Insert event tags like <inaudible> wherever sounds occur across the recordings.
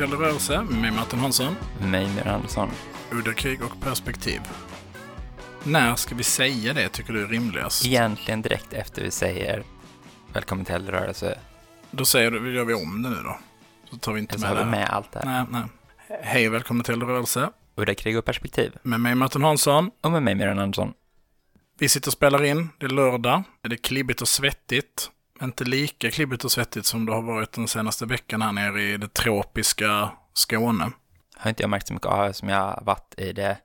Eld rörelse med Martin Hansson. Mig, Mira Andersson. Udda krig och perspektiv. När ska vi säga det tycker du är rimligast? Egentligen direkt efter vi säger Välkommen till Eldrörelse. Då säger du, gör vi om det nu då. Så tar vi inte med vi med allt det här. Nej, nej. Hej, välkommen till Eld rörelse Udda krig och perspektiv. med mig Martin Hansson. Och med mig, Mira Andersson. Vi sitter och spelar in, det är lördag. Det är klibbigt och svettigt. Inte lika klibbigt och svettigt som det har varit den senaste veckan här nere i det tropiska Skåne. Har inte jag märkt så mycket av som jag har varit i det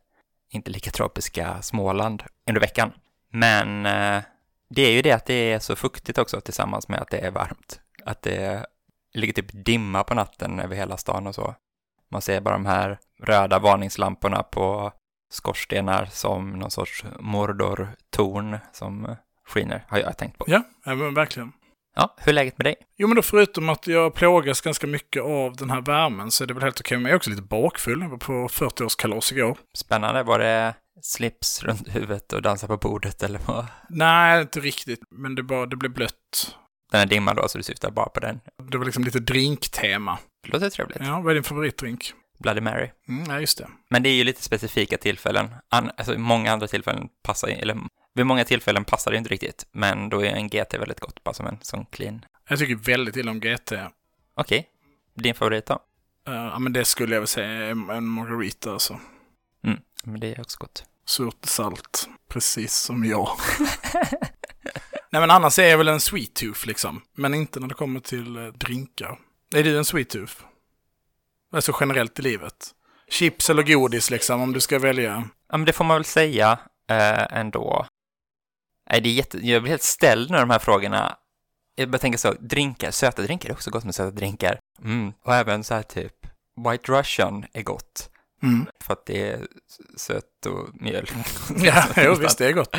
inte lika tropiska Småland under veckan. Men eh, det är ju det att det är så fuktigt också tillsammans med att det är varmt. Att det ligger typ dimma på natten över hela stan och så. Man ser bara de här röda varningslamporna på skorstenar som någon sorts Mordor-torn som skiner, har jag tänkt på. Ja men verkligen. Ja, hur är läget med dig? Jo, men då förutom att jag plågas ganska mycket av den här värmen så är det väl helt okej. Men jag är också lite bakfull. Jag var på 40-årskalas igår. Spännande, var det slips runt huvudet och dansa på bordet eller vad? Nej, inte riktigt. Men det, bara, det blev blött. Den här dimman då, så du syftar bara på den. Det var liksom lite drinktema. Det låter trevligt. Ja, vad är din favoritdrink? Bloody Mary. Mm, ja, just det. Men det är ju lite specifika tillfällen. An alltså många andra tillfällen passar ju- eller vid många tillfällen passar det inte riktigt. Men då är en GT väldigt gott, bara som en sån clean. Jag tycker väldigt illa om GT. Uh, Okej, din favorit då? ja, men det skulle jag väl säga är en en margarita alltså. Mm, men det är också gott. Surt salt. Precis som jag. <laughs> Nej, men annars är jag väl en sweet tooth liksom. Men inte när det kommer till eh, drinkar. Är du en sweet tooth? Alltså generellt i livet. Chips eller godis liksom, om du ska välja. Ja, men det får man väl säga eh, ändå. Nej, det är jätte... Jag blir helt ställd när de här frågorna. Jag börjar tänka så, drinkar, söta drinkar är också gott med söta drinkar. Mm. Och även så här typ, White Russian är gott. Mm. För att det är sött och mjölk. <laughs> Ja, <laughs> jo, visst, det är gott.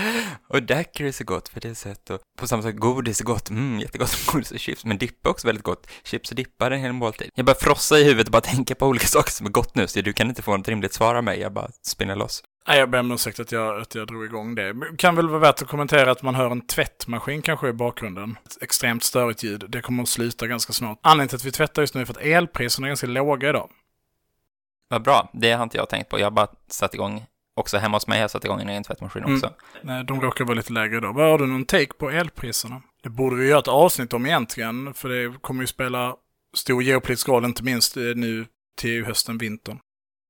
Och daiquiri är så gott för det är sött och på samma sätt godis är gott, mm, jättegott med godis och chips, men dippa är också väldigt gott. Chips och dippa är en hel måltid. Jag bara frossa i huvudet och bara tänka på olika saker som är gott nu, så du kan inte få ett rimligt svar av mig, jag bara spinner loss. Nej, jag ber om ursäkt att jag, att jag drog igång det. Kan väl vara värt att kommentera att man hör en tvättmaskin kanske i bakgrunden. Ett extremt störigt ljud. Det kommer att sluta ganska snart. Anledningen till att vi tvättar just nu är för att elpriserna är ganska låga idag. Vad bra, det har inte jag tänkt på, jag har bara satt igång, också hemma hos mig har jag satt igång en egen tvättmaskin Mm. också. Nej, de råkar vara lite lägre idag. Vad har du någon take på elpriserna? Det borde vi göra ett avsnitt om egentligen, för det kommer ju spela stor geopolitisk roll, inte minst eh, nu till hösten, vintern.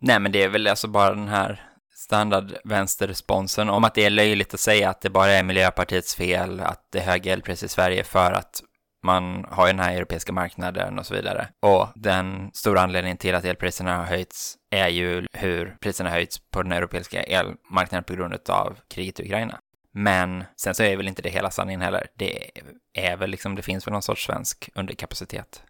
Nej, men det är väl alltså bara den här standardvänsterresponsen om att det är löjligt att säga att det bara är Miljöpartiets fel att det är höga elpriser i Sverige för att man har ju den här europeiska marknaden och så vidare. Och den stora anledningen till att elpriserna har höjts är ju hur priserna höjts på den europeiska elmarknaden på grund av kriget i Ukraina. Men sen så är väl inte det hela sanningen heller. Det är väl liksom, det finns väl någon sorts svensk underkapacitet.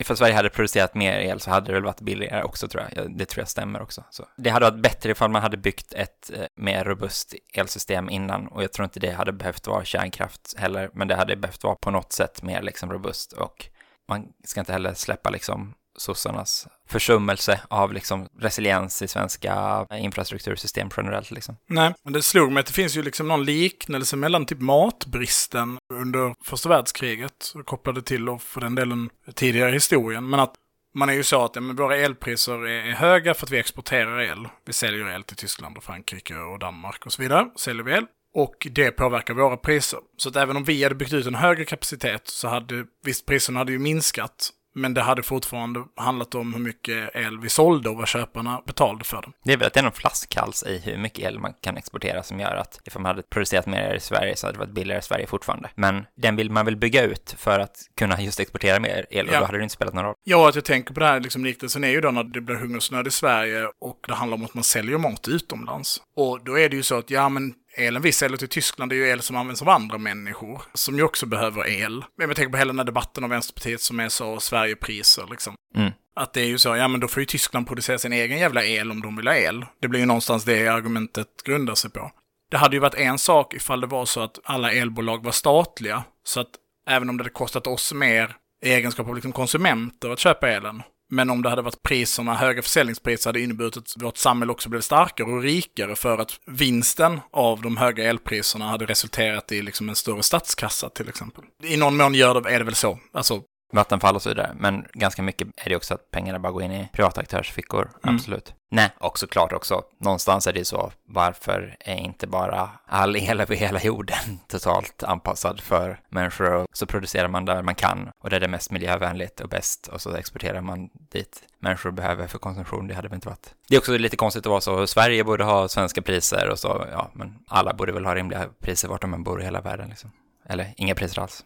Ifall Sverige hade producerat mer el så hade det väl varit billigare också tror jag. Det tror jag stämmer också. Så det hade varit bättre ifall man hade byggt ett eh, mer robust elsystem innan och jag tror inte det hade behövt vara kärnkraft heller, men det hade behövt vara på något sätt mer liksom robust och man ska inte heller släppa liksom sossarnas försummelse av liksom resiliens i svenska eh, infrastruktursystem generellt liksom. Nej, men det slog mig att det finns ju liksom någon liknelse mellan typ matbristen under första världskriget, kopplade till och för den delen tidigare historien, men att man är ju så att ja, men våra elpriser är är höga för att vi exporterar el. Vi säljer el till Tyskland och Frankrike och Danmark och så vidare. Säljer vi el. Och det påverkar våra priser. Så att även om vi hade byggt ut en högre kapacitet så hade, visst priserna hade ju minskat, men det hade fortfarande handlat om hur mycket el vi sålde och vad köparna betalade för den. Det är väl att det är någon flaskhals i hur mycket el man kan exportera som gör att ifall man hade producerat mer i Sverige så hade det varit billigare i Sverige fortfarande. Men den vill man väl bygga ut för att kunna just exportera mer el och Ja. då hade det inte spelat någon roll. Ja, att jag tänker på det här, liksom liknelsen är ju då när det blir hungersnöd i Sverige och det handlar om att man säljer mat utomlands. Och då är det ju så att, ja men elen vi säljer till Tyskland är ju el som används av andra människor, som ju också behöver el. Men jag tänker på hela den här debatten om Vänsterpartiet som är så Sverigepriser liksom. Mm. Att det är ju så, ja men då får ju Tyskland producera sin egen jävla el om de vill ha el. Det blir ju någonstans det argumentet grundar sig på. Det hade ju varit en sak ifall det var så att alla elbolag var statliga. Så att även om det hade kostat oss mer i egenskap av liksom konsumenter att köpa elen. Men om det hade varit priserna, höga försäljningspriser, hade inneburit att vårt samhälle också blev starkare och rikare för att vinsten av de höga elpriserna hade resulterat i liksom en större statskassa till exempel. I någon mån gör det, är det väl så. Alltså, Vattenfall och så vidare. Men ganska mycket är det också att pengarna bara går in i privata aktörs fickor. Mm. Absolut. Nej, och såklart också. Någonstans är det ju så. Varför är inte bara all el över hela jorden <laughs> totalt anpassad för människor? Och så producerar man där man kan och där det är mest miljövänligt och bäst och så exporterar man dit människor behöver för konsumtion. Det hade väl inte varit. Det är också lite konstigt att vara så. Sverige borde ha svenska priser och så, ja, men alla borde väl ha rimliga priser vart de än bor i hela världen liksom. Eller inga priser alls.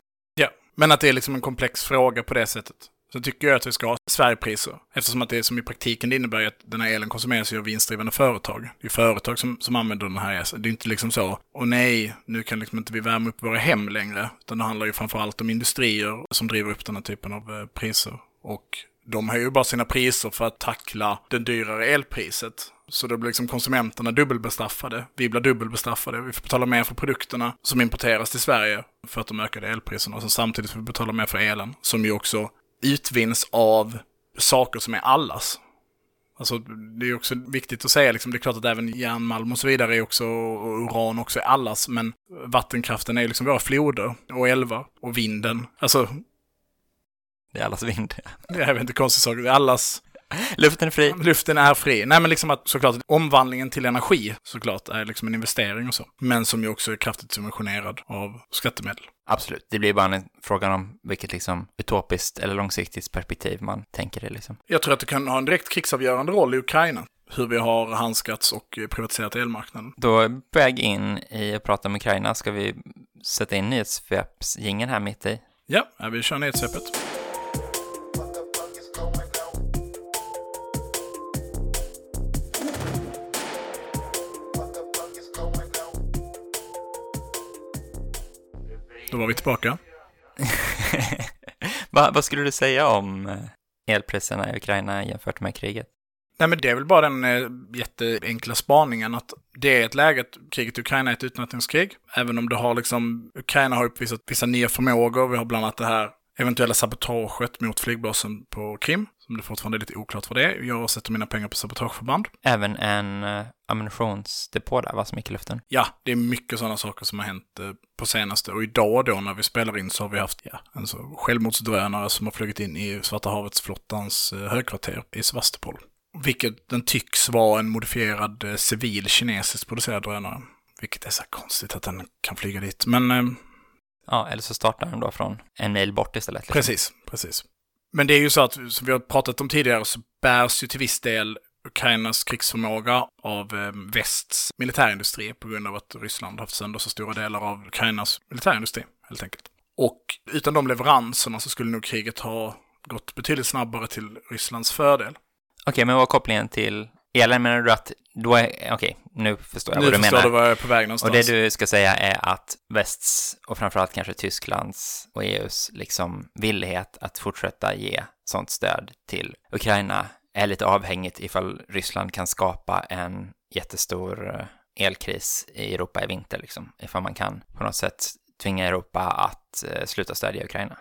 Men att det är liksom en komplex fråga på det sättet. Så tycker jag att vi ska ha Sverigepriser. Eftersom att det som i praktiken det innebär att den här elen konsumeras ju av vinstdrivande företag. Det är företag som, som använder den här elen. Det är inte liksom så, och nej, nu kan liksom inte vi värma upp våra hem längre. Utan det handlar ju framför allt om industrier som driver upp den här typen av eh, priser. Och de höjer ju bara sina priser för att tackla det dyrare elpriset. Så då blir liksom konsumenterna dubbelbestraffade. Vi blir dubbelbestraffade. Vi får betala mer för produkterna som importeras till Sverige för att de ökade elpriserna. Och sen samtidigt får vi betala mer för elen, som ju också utvinns av saker som är allas. Alltså, det är också viktigt att säga, liksom, det är klart att även järnmalm och så vidare är också, och uran också är allas, men vattenkraften är liksom våra floder och älvar och vinden. Alltså, Det är allas vind. <laughs> jag vet inte, konstig sak, det är allas Luften är fri. Luften är fri. Nej, men liksom att såklart omvandlingen till energi såklart är liksom en investering och så. Men som ju också är kraftigt subventionerad av skattemedel. Absolut. Det blir bara en fråga om vilket liksom utopiskt eller långsiktigt perspektiv man tänker det liksom. Jag tror att det kan ha en direkt krigsavgörande roll i Ukraina. Hur vi har handskats och privatiserat elmarknaden. Då på väg in i att prata om Ukraina ska vi sätta in nyhetssvepsjingeln här mitt i. Ja, ja, vi kör nyhetssvepet. Då var vi tillbaka. <laughs> Va, vad skulle du säga om eh, elpriserna i Ukraina jämfört med kriget? Nej, men det är väl bara den eh, jätteenkla spaningen att det är ett läge att kriget i Ukraina är ett utnötningskrig. Även om det har liksom, Ukraina har uppvisat vissa nya förmågor. Vi har bland annat det här eventuella sabotaget mot flygbasen på Krim, som det fortfarande är lite oklart vad det är. Jag sätter mina pengar på sabotageförband. Även en uh, ammunitionsdepå där, vad som gick i luften. Ja, det är mycket sådana saker som har hänt eh, på senaste. Och idag då när vi spelar in så har vi haft ja, en så självmordsdrönare som har flugit in i Svarta havets flottans eh, högkvarter i Sevastopol. Vilket den tycks vara en modifierad eh, civil kinesiskt producerad drönare. Vilket är så konstigt att den kan flyga dit. Men Ja, eller så startar den då från en mil bort istället. Liksom. precis, precis. Men det är ju så att, som vi har pratat om tidigare, så bärs ju till viss del Ukrainas krigsförmåga av eh, västs militärindustri på grund av att Ryssland har haft sönder så stora delar av Ukrainas militärindustri, helt enkelt. Och utan de leveranserna så skulle nog kriget ha gått betydligt snabbare till Rysslands fördel. Okej, men vad är kopplingen till elen? Menar du att då är, okej, nu förstår jag nu vad du förstår menar. du var jag är på väg någonstans. Och det du ska säga är att västs och framförallt kanske Tysklands och EUs liksom villighet att fortsätta ge sånt stöd till Ukraina är lite avhängigt ifall Ryssland kan skapa en jättestor eh, elkris i Europa i vinter liksom. Ifall man kan på något sätt tvinga Europa att eh, sluta stödja Ukraina.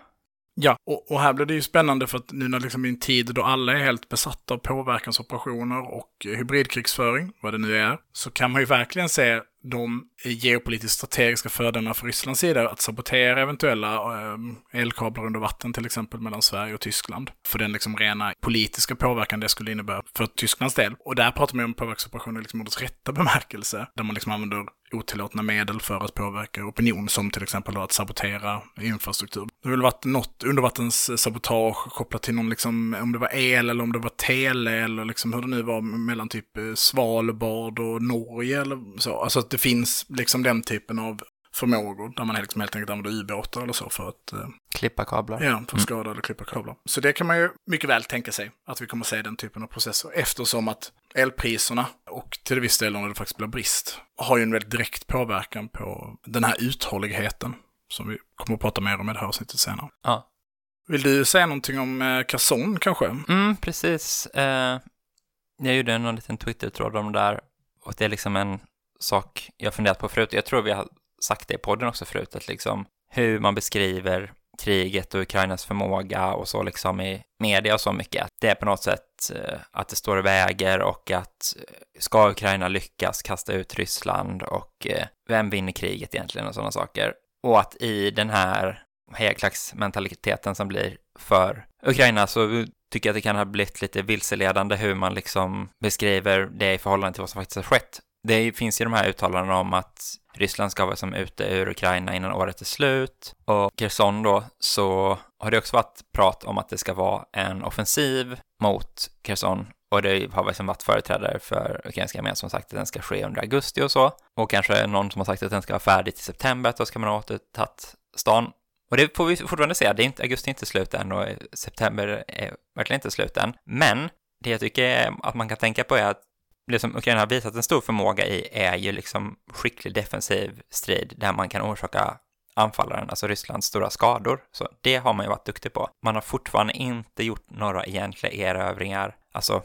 Ja, och, och här blir det ju spännande för att nu när liksom i en tid då alla är helt besatta av påverkansoperationer och hybridkrigsföring, vad det nu är, så kan man ju verkligen se de geopolitiskt strategiska fördelarna för Rysslands sida att sabotera eventuella ehm, elkablar under vatten till exempel mellan Sverige och Tyskland. För den liksom rena politiska påverkan det skulle innebära för Tysklands del. Och där pratar man om påverkansoperationer liksom ordets rätta bemärkelse, där man liksom använder otillåtna medel för att påverka opinion, som till exempel då att sabotera infrastruktur. Det har väl varit något undervattenssabotage eh, kopplat till någon, liksom, om det var el eller om det var tele eller liksom hur det nu var mellan typ eh, Svalbard och Norge eller så. Alltså att det finns liksom den typen av förmågor där man liksom helt enkelt använder ubåtar eller så för att... Eh, klippa kablar. Ja, för att skada mm. eller klippa kablar. Så det kan man ju mycket väl tänka sig att vi kommer att se den typen av processer eftersom att elpriserna och till viss del när det faktiskt blir brist har ju en väldigt direkt påverkan på den här uthålligheten som vi kommer att prata mer om i det här avsnittet senare. Ja. Vill du säga någonting om eh, kanske? Mm, precis. Eh, jag gjorde en liten Twitter-tråd om det där och det är liksom en sak jag funderat på förut. Jag tror vi har sagt det i podden också förut, att liksom hur man beskriver kriget och Ukrainas förmåga och så liksom i media och så mycket. Att det är på något sätt eh, att det står och väger och att eh, ska Ukraina lyckas kasta ut Ryssland och eh, vem vinner kriget egentligen och sådana saker. Och att i den här hejaklacksmentaliteten som blir för Ukraina så tycker jag att det kan ha blivit lite vilseledande hur man liksom beskriver det i förhållande till vad som faktiskt har skett. Det finns ju de här uttalandena om att Ryssland ska vara som ute ur Ukraina innan året är slut. Och Kherson då, så har det också varit prat om att det ska vara en offensiv mot Kherson. Och det har liksom varit företrädare för ukrainska armén som sagt att den ska ske under augusti och så. Och kanske någon som har sagt att den ska vara färdig till september, då ska man ha återtagit stan. Och det får vi fortfarande se, det är inte, augusti är inte slut än och september är verkligen inte slut än. Men det jag tycker att man kan tänka på är att Liksom, det som Ukraina har visat en stor förmåga i är ju liksom skicklig defensiv strid där man kan orsaka anfallaren, alltså Rysslands stora skador. Så det har man ju varit duktig på. Man har fortfarande inte gjort några egentliga erövringar, alltså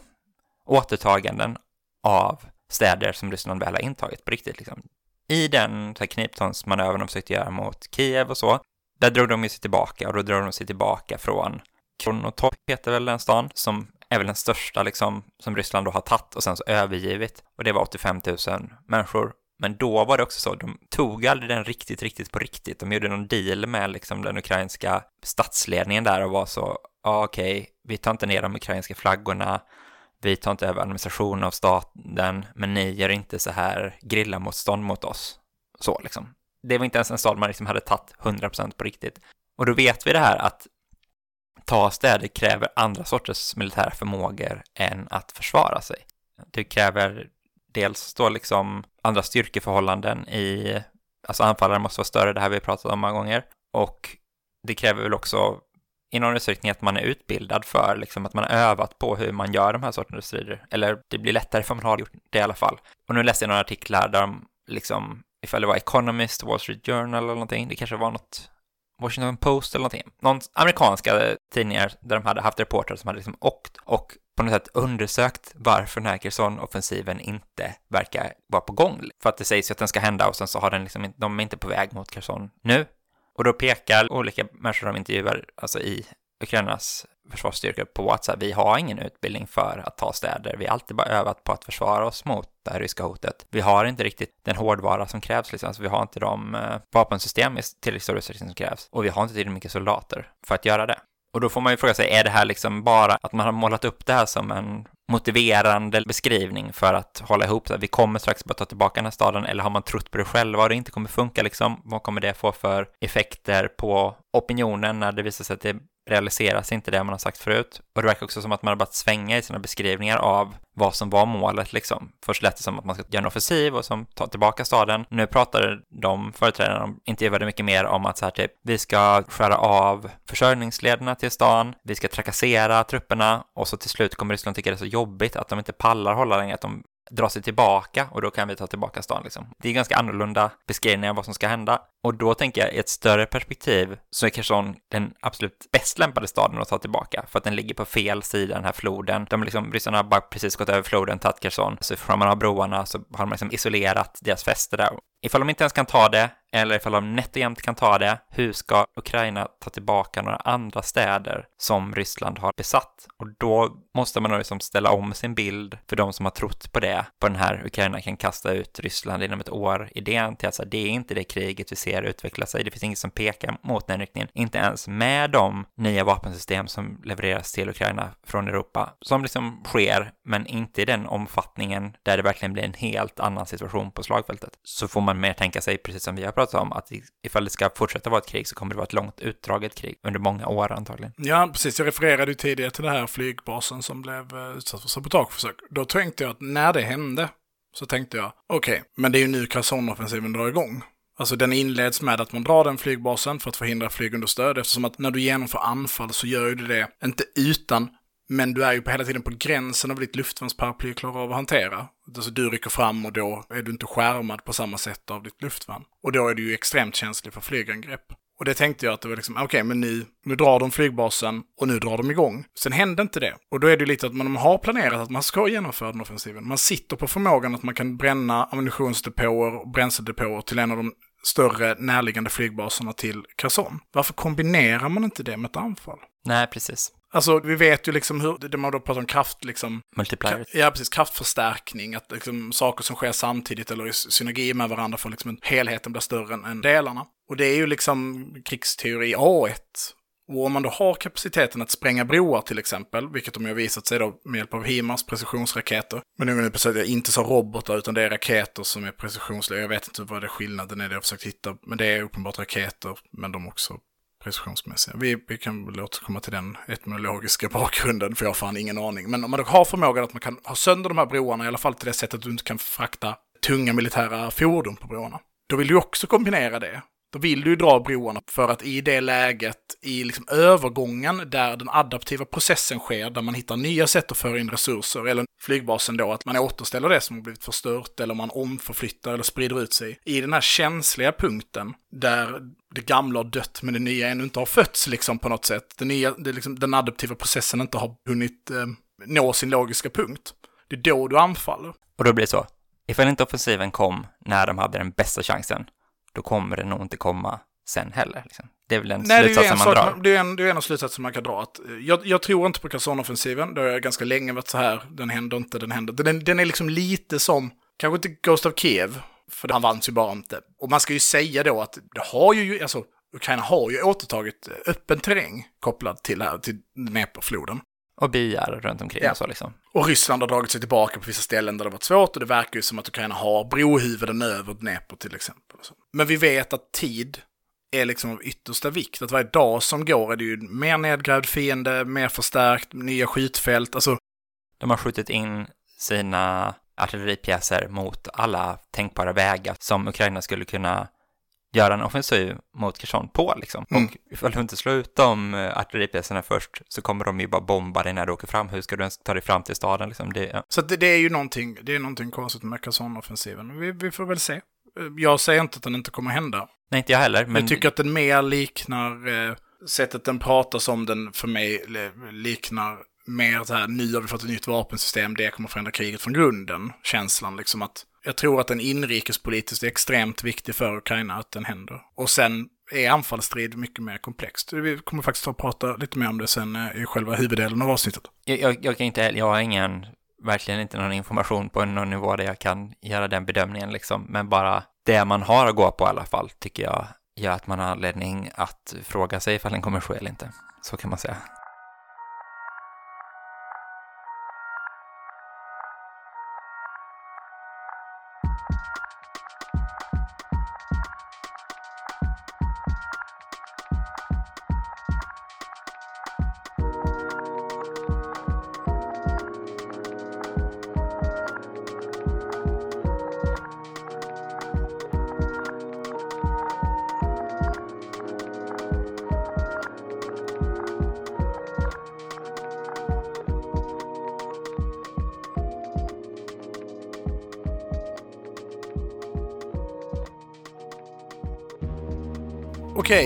återtaganden av städer som Ryssland väl har intagit på riktigt. Liksom. I den kniptångsmanövern de försökte göra mot Kiev och så, där drog de ju sig tillbaka och då drog de sig tillbaka från Kronotorp heter väl den stan, som är väl den största liksom som Ryssland då har tagit och sen så övergivit. Och det var 85 000 människor. Men då var det också så, de tog aldrig den riktigt, riktigt på riktigt. De gjorde någon deal med liksom den ukrainska statsledningen där och var så, ja okej, okay, vi tar inte ner de ukrainska flaggorna, vi tar inte över administrationen av staten, men ni gör inte så här grillamotstånd mot oss. Så liksom. Det var inte ens en stad man liksom hade tagit 100% på riktigt. Och då vet vi det här att ta städer kräver andra sorters militära förmågor än att försvara sig. Det kräver dels då liksom andra styrkeförhållanden i, alltså anfallaren måste vara större, det här vi pratat om många gånger, och det kräver väl också i någon utsträckning att man är utbildad för, liksom att man har övat på hur man gör de här sorternas strider, eller det blir lättare för man har gjort det i alla fall. Och nu läste jag några artiklar där de liksom, ifall det var Economist, Wall Street Journal eller någonting, det kanske var något Washington Post eller någonting. Någon amerikanska tidningar där de hade haft reportrar som hade liksom åkt och på något sätt undersökt varför den här Kherson-offensiven inte verkar vara på gång. För att det sägs ju att den ska hända och sen så har den liksom, de är inte på väg mot Kherson nu. Och då pekar olika människor de intervjuar, alltså i Ukrainas försvarsstyrkor på att så här, vi har ingen utbildning för att ta städer. Vi har alltid bara övat på att försvara oss mot det här ryska hotet. Vi har inte riktigt den hårdvara som krävs, liksom. alltså, vi har inte de eh, vapensystem i tillräckligt stor utsträckning som krävs. Och vi har inte tillräckligt mycket soldater för att göra det. Och då får man ju fråga sig, är det här liksom bara att man har målat upp det här som en motiverande beskrivning för att hålla ihop, så att vi kommer strax bara ta tillbaka den här staden, eller har man trott på det själva och det inte kommer funka liksom? Vad kommer det få för effekter på opinionen när det visar sig att det realiseras inte det man har sagt förut. Och det verkar också som att man har börjat svänga i sina beskrivningar av vad som var målet liksom. Först lät det som att man ska göra en offensiv och som tar tillbaka staden. Nu pratade de företrädarna, de intervjuade mycket mer om att så här typ, vi ska skära av försörjningslederna till stan, vi ska trakassera trupperna och så till slut kommer Ryssland tycka det är så jobbigt att de inte pallar hålla längre, att de dra sig tillbaka och då kan vi ta tillbaka stan liksom. Det är ganska annorlunda beskrivningar av vad som ska hända. Och då tänker jag i ett större perspektiv så är Kherson den absolut bäst lämpade staden att ta tillbaka för att den ligger på fel sida den här floden. De liksom, ryssarna har bara precis gått över floden, tagit Kherson. Så får man har broarna så har de liksom isolerat deras fäste där. Ifall de inte ens kan ta det, eller ifall de nätt och jämnt kan ta det, hur ska Ukraina ta tillbaka några andra städer som Ryssland har besatt? Och då måste man nog liksom ställa om sin bild för de som har trott på det, på den här Ukraina kan kasta ut Ryssland inom ett år, idén till att det är inte det kriget vi ser utveckla sig, det finns inget som pekar mot den riktningen, inte ens med de nya vapensystem som levereras till Ukraina från Europa, som liksom sker, men inte i den omfattningen där det verkligen blir en helt annan situation på slagfältet, så får man mer tänka sig, precis som vi har pratat om, att ifall det ska fortsätta vara ett krig så kommer det vara ett långt utdraget krig under många år antagligen. Ja, precis. Jag refererade ju tidigare till den här flygbasen som blev eh, utsatt för sabotageförsök. Då tänkte jag att när det hände så tänkte jag, okej, okay, men det är ju nu Kherson-offensiven drar igång. Alltså den inleds med att man drar den flygbasen för att förhindra flygunderstöd eftersom att när du genomför anfall så gör du det, inte utan, men du är ju på hela tiden på gränsen av ditt luftvärnsparaply klarar av att hantera. Alltså du rycker fram och då är du inte skärmad på samma sätt av ditt luftvärn. Och då är du ju extremt känslig för flygangrepp. Och det tänkte jag att det var liksom, okej, okay, men nu, nu drar de flygbasen och nu drar de igång. Sen hände inte det. Och då är det lite att man har planerat att man ska genomföra den offensiven. Man sitter på förmågan att man kan bränna ammunitionsdepåer och bränsledepåer till en av de större närliggande flygbaserna till Kherson. Varför kombinerar man inte det med ett anfall? Nej, precis. Alltså, vi vet ju liksom hur, det man då pratar om kraft, liksom. Multiplier. Ja, precis. Kraftförstärkning. Att liksom saker som sker samtidigt eller i synergi med varandra får liksom en helheten blir större än delarna. Och det är ju liksom krigsteori A1. Och om man då har kapaciteten att spränga broar till exempel, vilket de har visat sig då med hjälp av HIMARS precisionsraketer. Men nu är det inte så robotar utan det är raketer som är precisionsliga. Jag vet inte vad det är skillnaden är det jag försökt hitta. Men det är uppenbart raketer, men de också precisionsmässiga. Vi, vi kan väl återkomma till den etnologiska <laughs> bakgrunden, för jag har fan ingen aning. Men om man då har förmågan att man kan ha sönder de här broarna, i alla fall till det sättet att du inte kan frakta tunga militära fordon på broarna. Då vill du också kombinera det då vill du ju dra broarna för att i det läget, i liksom övergången där den adaptiva processen sker, där man hittar nya sätt att föra in resurser, eller flygbasen då, att man återställer det som har blivit förstört, eller man omförflyttar eller sprider ut sig. I den här känsliga punkten, där det gamla har dött men det nya ännu inte har fötts liksom på något sätt. Det nya, det liksom, den adaptiva processen inte har hunnit eh, nå sin logiska punkt. Det är då du anfaller. Och då blir det så. Ifall inte offensiven kom när de hade den bästa chansen, då kommer det nog inte komma sen heller. Liksom. Det är väl den Nej, slutsatsen man drar. Det är en, det är en av slutsatserna man kan dra. Att eh, jag, jag tror inte på Kherson-offensiven. Det har jag ganska länge varit så här. Den händer inte, den händer. Den, den är liksom lite som, kanske inte Ghost of Kiev, för han vanns ju bara inte. Och man ska ju säga då att det har ju, alltså Ukraina har ju återtagit öppen terräng kopplad till, här, till Dnepr-floden. Och byar runt omkring ja. och så liksom. Och Ryssland har dragit sig tillbaka på vissa ställen där det varit svårt och det verkar ju som att Ukraina har brohuvuden över Dnepr till exempel. Men vi vet att tid är liksom av yttersta vikt. Att varje dag som går är det ju mer nedgrävd fiende, mer förstärkt, nya skjutfält. Alltså... De har skjutit in sina artilleripjäser mot alla tänkbara vägar som Ukraina skulle kunna göra en offensiv mot Kherson på liksom. Mm. Och ifall du inte slår ut de eh, artilleripjäserna först så kommer de ju bara bomba dig när du åker fram. Hur ska du ens ta dig fram till staden liksom? Det, ja. Så det, det, är ju någonting, det är någonting konstigt med Kherson-offensiven. Vi, vi, får väl se. Eh, jag säger inte att den inte kommer hända. Nej, inte jag heller. Men... Jag tycker att den mer liknar, eh, sättet den pratas om den för mig liknar mer så här, nu har vi fått ett nytt vapensystem, det kommer förändra kriget från grunden. Känslan liksom att jag tror att den inrikespolitiskt är extremt viktig för Ukraina att den händer. Och sen är anfallsstrid mycket mer komplext. Vi kommer faktiskt att prata lite mer om det sen eh, i själva huvuddelen av avsnittet. Jag, jag, jag kan inte, jag har ingen, verkligen inte någon information på någon nivå där jag kan göra den bedömningen liksom, men bara det man har att gå på i alla fall tycker jag gör att man har anledning att fråga sig ifall den kommer ske eller inte. Så kan man säga.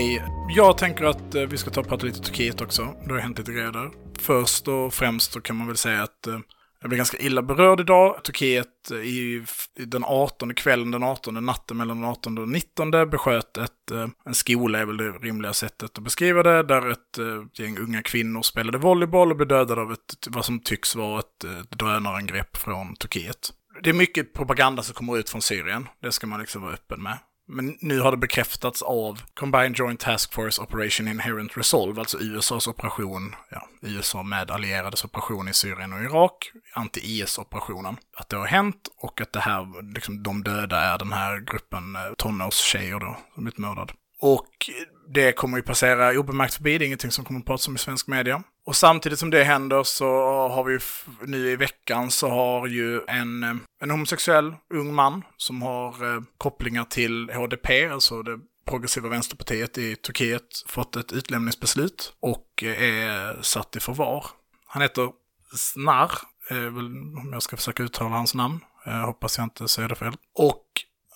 Okej, jag tänker att eh, vi ska ta och prata lite Turkiet också. Det har hänt lite grejer där. Först och främst så kan man väl säga att eh, Jag blev ganska illa berörd idag. Turkiet eh, i, den 18 kvällen, den 18 natten mellan den 18 och 19 besköt ett, en skola, är väl det rimliga sättet att beskriva det, där ett gäng unga kvinnor spelade volleyboll och blev dödade av ett, vad som tycks vara ett, ett drönarangrepp från Turkiet. Det är mycket propaganda som kommer ut från Syrien, det ska man liksom vara öppen med. Men nu har det bekräftats av Combined Joint Task Force Operation Inherent Resolve, alltså USAs operation, ja, USA med allierades operation i Syrien och Irak, anti-IS-operationen. Att det har hänt och att det här, liksom de döda är den här gruppen eh, tonårstjejer då, som blivit mördad. Och det kommer ju passera obemärkt förbi, det är ingenting som kommer att pratas om i svensk media. Och samtidigt som det händer så har vi nu i veckan så har ju en, eh, en homosexuell ung man som har eh, kopplingar till HDP, alltså det progressiva vänsterpartiet i Turkiet, fått ett utlämningsbeslut och eh, är satt i förvar. Han heter Snar, eh, om jag ska försöka uttala hans namn. Jag hoppas jag inte säger det fel. Och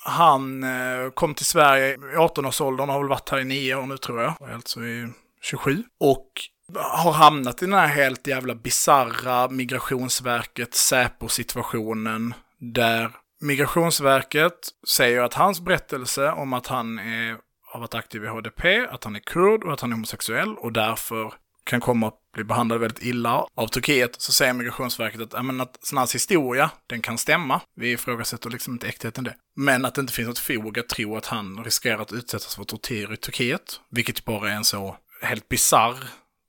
han kom till Sverige i 18-årsåldern och har väl varit här i nio år nu tror jag. Alltså i 27. Och har hamnat i den här helt jävla bizarra Migrationsverket Säpo-situationen där Migrationsverket säger att hans berättelse om att han är, har varit aktiv i HDP, att han är kurd och att han är homosexuell och därför kan komma att bli behandlad väldigt illa av Turkiet, så säger Migrationsverket att, men att sån här historia, den kan stämma. Vi ifrågasätter liksom inte äktheten det. Men att det inte finns något fog att tro att han riskerar att utsättas för tortyr i Turkiet, vilket bara är en så helt bizarr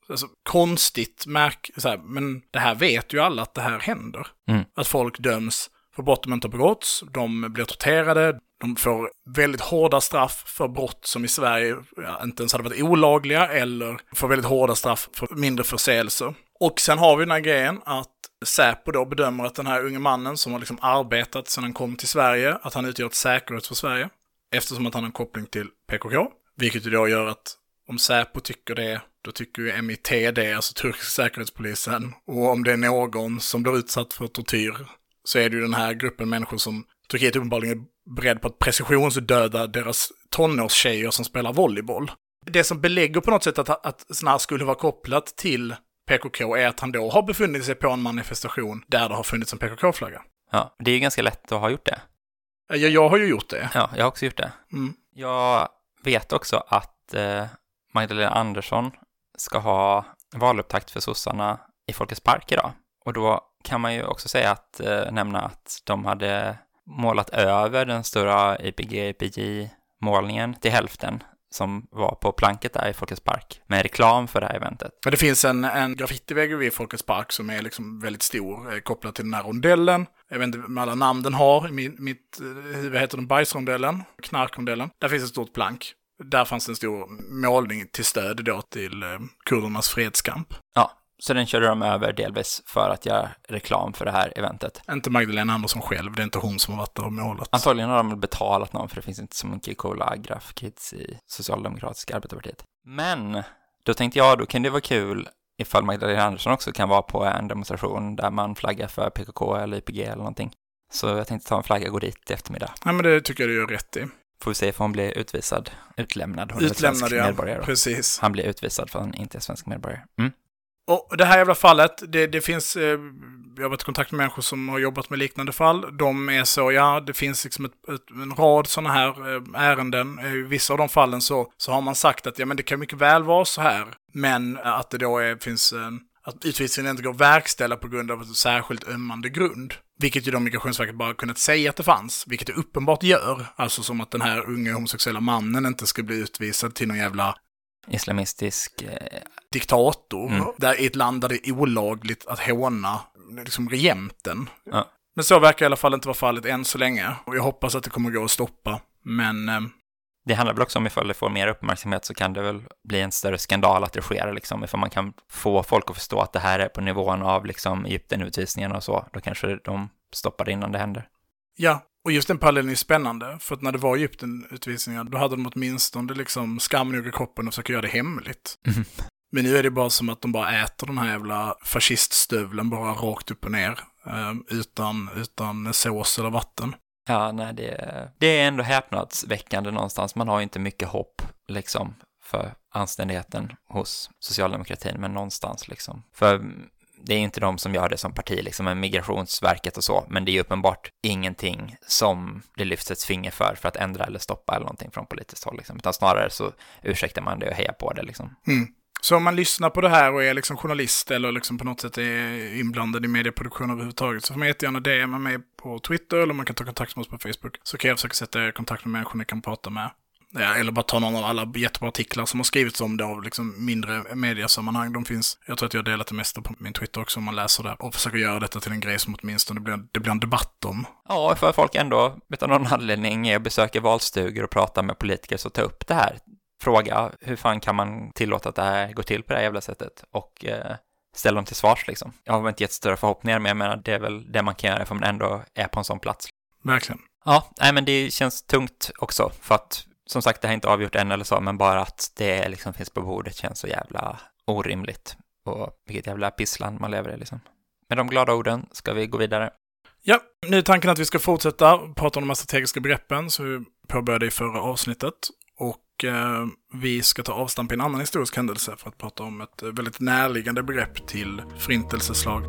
Alltså, konstigt märk, så här, men det här vet ju alla att det här händer. Mm. Att folk döms för brott de inte har begåtts, de blir torterade, de får väldigt hårda straff för brott som i Sverige ja, inte ens hade varit olagliga eller får väldigt hårda straff för mindre förseelser. Och sen har vi den här grejen att Säpo då bedömer att den här unge mannen som har liksom arbetat sedan han kom till Sverige, att han utgör ett säkerhet för Sverige. Eftersom att han har en koppling till PKK. Vilket ju då gör att om Säpo tycker det, då tycker ju MIT det, alltså turkiska säkerhetspolisen. Och om det är någon som blir utsatt för tortyr så är det ju den här gruppen människor som Turkiet uppenbarligen är beredd på att precisionsdöda deras tonårstjejer som spelar volleyboll. Det som belägger på något sätt att, att sådana skulle vara kopplat till PKK är att han då har befunnit sig på en manifestation där det har funnits en PKK-flagga. Ja, det är ju ganska lätt att ha gjort det. Ja, jag har ju gjort det. Ja, jag har också gjort det. Mm. Jag vet också att eh, Magdalena Andersson ska ha valupptakt för sossarna i Folkets park idag. Och då kan man ju också säga att, eh, nämna att de hade målat över den stora IPG-IPG-målningen till hälften som var på planket där i Folkets Park med reklam för det här eventet. Men det finns en, en graffitivägg vid Folkets Park som är liksom väldigt stor, eh, kopplad till den här rondellen. Jag vet inte med alla namn den har, i mitt, mitt huvud heter den bajsrondellen, knarkrondellen. Där finns ett stort plank. Där fanns en stor målning till stöd då till eh, kurdernas fredskamp. Ja, så den körde de över delvis för att göra reklam för det här eventet. Inte Magdalena Andersson själv, det är inte hon som har varit där och målat. Antagligen har de betalat någon, för det finns inte så mycket coola graffkids i Socialdemokratiska arbetarpartiet. Men, då tänkte jag, då kan det vara kul ifall Magdalena Andersson också kan vara på en demonstration där man flaggar för PKK eller IPG eller någonting. Så jag tänkte ta en flagga och gå dit i eftermiddag. Ja, men det tycker jag du gör rätt i. Får vi se if hon blir utvisad, utlämnad. Hon utlämnad, ja. medborgare. Då. Precis. Han blir utvisad för att han inte är svensk medborgare. Mm. Och det här jävla fallet, det, det finns, eh, jag har varit i kontakt med människor som har jobbat med liknande fall. De är så, ja, det finns liksom ett, ett, en rad sådana här eh, ärenden. I vissa av de fallen så, så har man sagt att ja, men det kan mycket väl vara så här. Men att det då är, finns en, att utvisningen inte går att verkställa på grund av en särskilt ömmande grund. Vilket ju då Migrationsverket bara kunnat säga att det fanns, vilket det uppenbart gör. Alltså som att den här unga homosexuella mannen inte ska bli utvisad till någon jävla islamistisk eh... diktator. Mm. Där i ett land där det är olagligt att håna liksom regenten. Ja. Men så verkar i alla fall inte vara fallet än så länge. Och jag hoppas att det kommer gå att stoppa. Men... Eh... Det handlar väl också om ifall det får mer uppmärksamhet så kan det väl bli en större skandal att det sker liksom. Ifall man kan få folk att förstå att det här är på nivån av liksom Egypten-utvisningen och så. Då kanske de stoppar det innan det händer. Ja, och just den parallellen är spännande, för att när det var Egypten-utvisningar, då hade de åtminstone liksom skam nog i kroppen och försöka göra det hemligt. Mm. Men nu är det bara som att de bara äter den här jävla fasciststövlen bara rakt upp och ner, eh, utan, utan sås eller vatten. Ja, nej, det, det är ändå häpnadsväckande någonstans. Man har ju inte mycket hopp, liksom, för anständigheten hos socialdemokratin, men någonstans liksom. För det är inte de som gör det som parti, liksom med Migrationsverket och så, men det är ju uppenbart ingenting som det lyfts ett finger för, för att ändra eller stoppa eller någonting från politiskt håll, liksom. utan snarare så ursäktar man det och hejar på det. Liksom. Mm. Så om man lyssnar på det här och är liksom journalist eller liksom på något sätt är inblandad i medieproduktion överhuvudtaget så får man jättegärna DM mig på Twitter eller man kan ta kontakt med oss på Facebook. Så kan jag försöka sätta er i kontakt med människor ni kan prata med. Ja, eller bara ta någon av alla jättebra artiklar som har skrivits om det av liksom mindre mediasammanhang. De finns, jag tror att jag har delat det mesta på min Twitter också om man läser det. Och försöker göra detta till en grej som åtminstone det blir, det blir en debatt om. Ja, för folk ändå, utan någon anledning, besöker valstugor och pratar med politiker så ta upp det här fråga hur fan kan man tillåta att det här går till på det här jävla sättet och eh, ställa dem till svars liksom. Jag har väl inte jättestora förhoppningar men jag menar det är väl det man kan göra för man ändå är på en sån plats. Verkligen. Ja, nej men det känns tungt också för att som sagt det har inte avgjort än eller så men bara att det liksom finns på bordet känns så jävla orimligt och vilket jävla pissland man lever i liksom. Med de glada orden ska vi gå vidare. Ja, nu är tanken att vi ska fortsätta prata om de strategiska begreppen som vi påbörjade i förra avsnittet. Och eh, vi ska ta avstamp i en annan historisk händelse för att prata om ett väldigt närliggande begrepp till förintelseslag.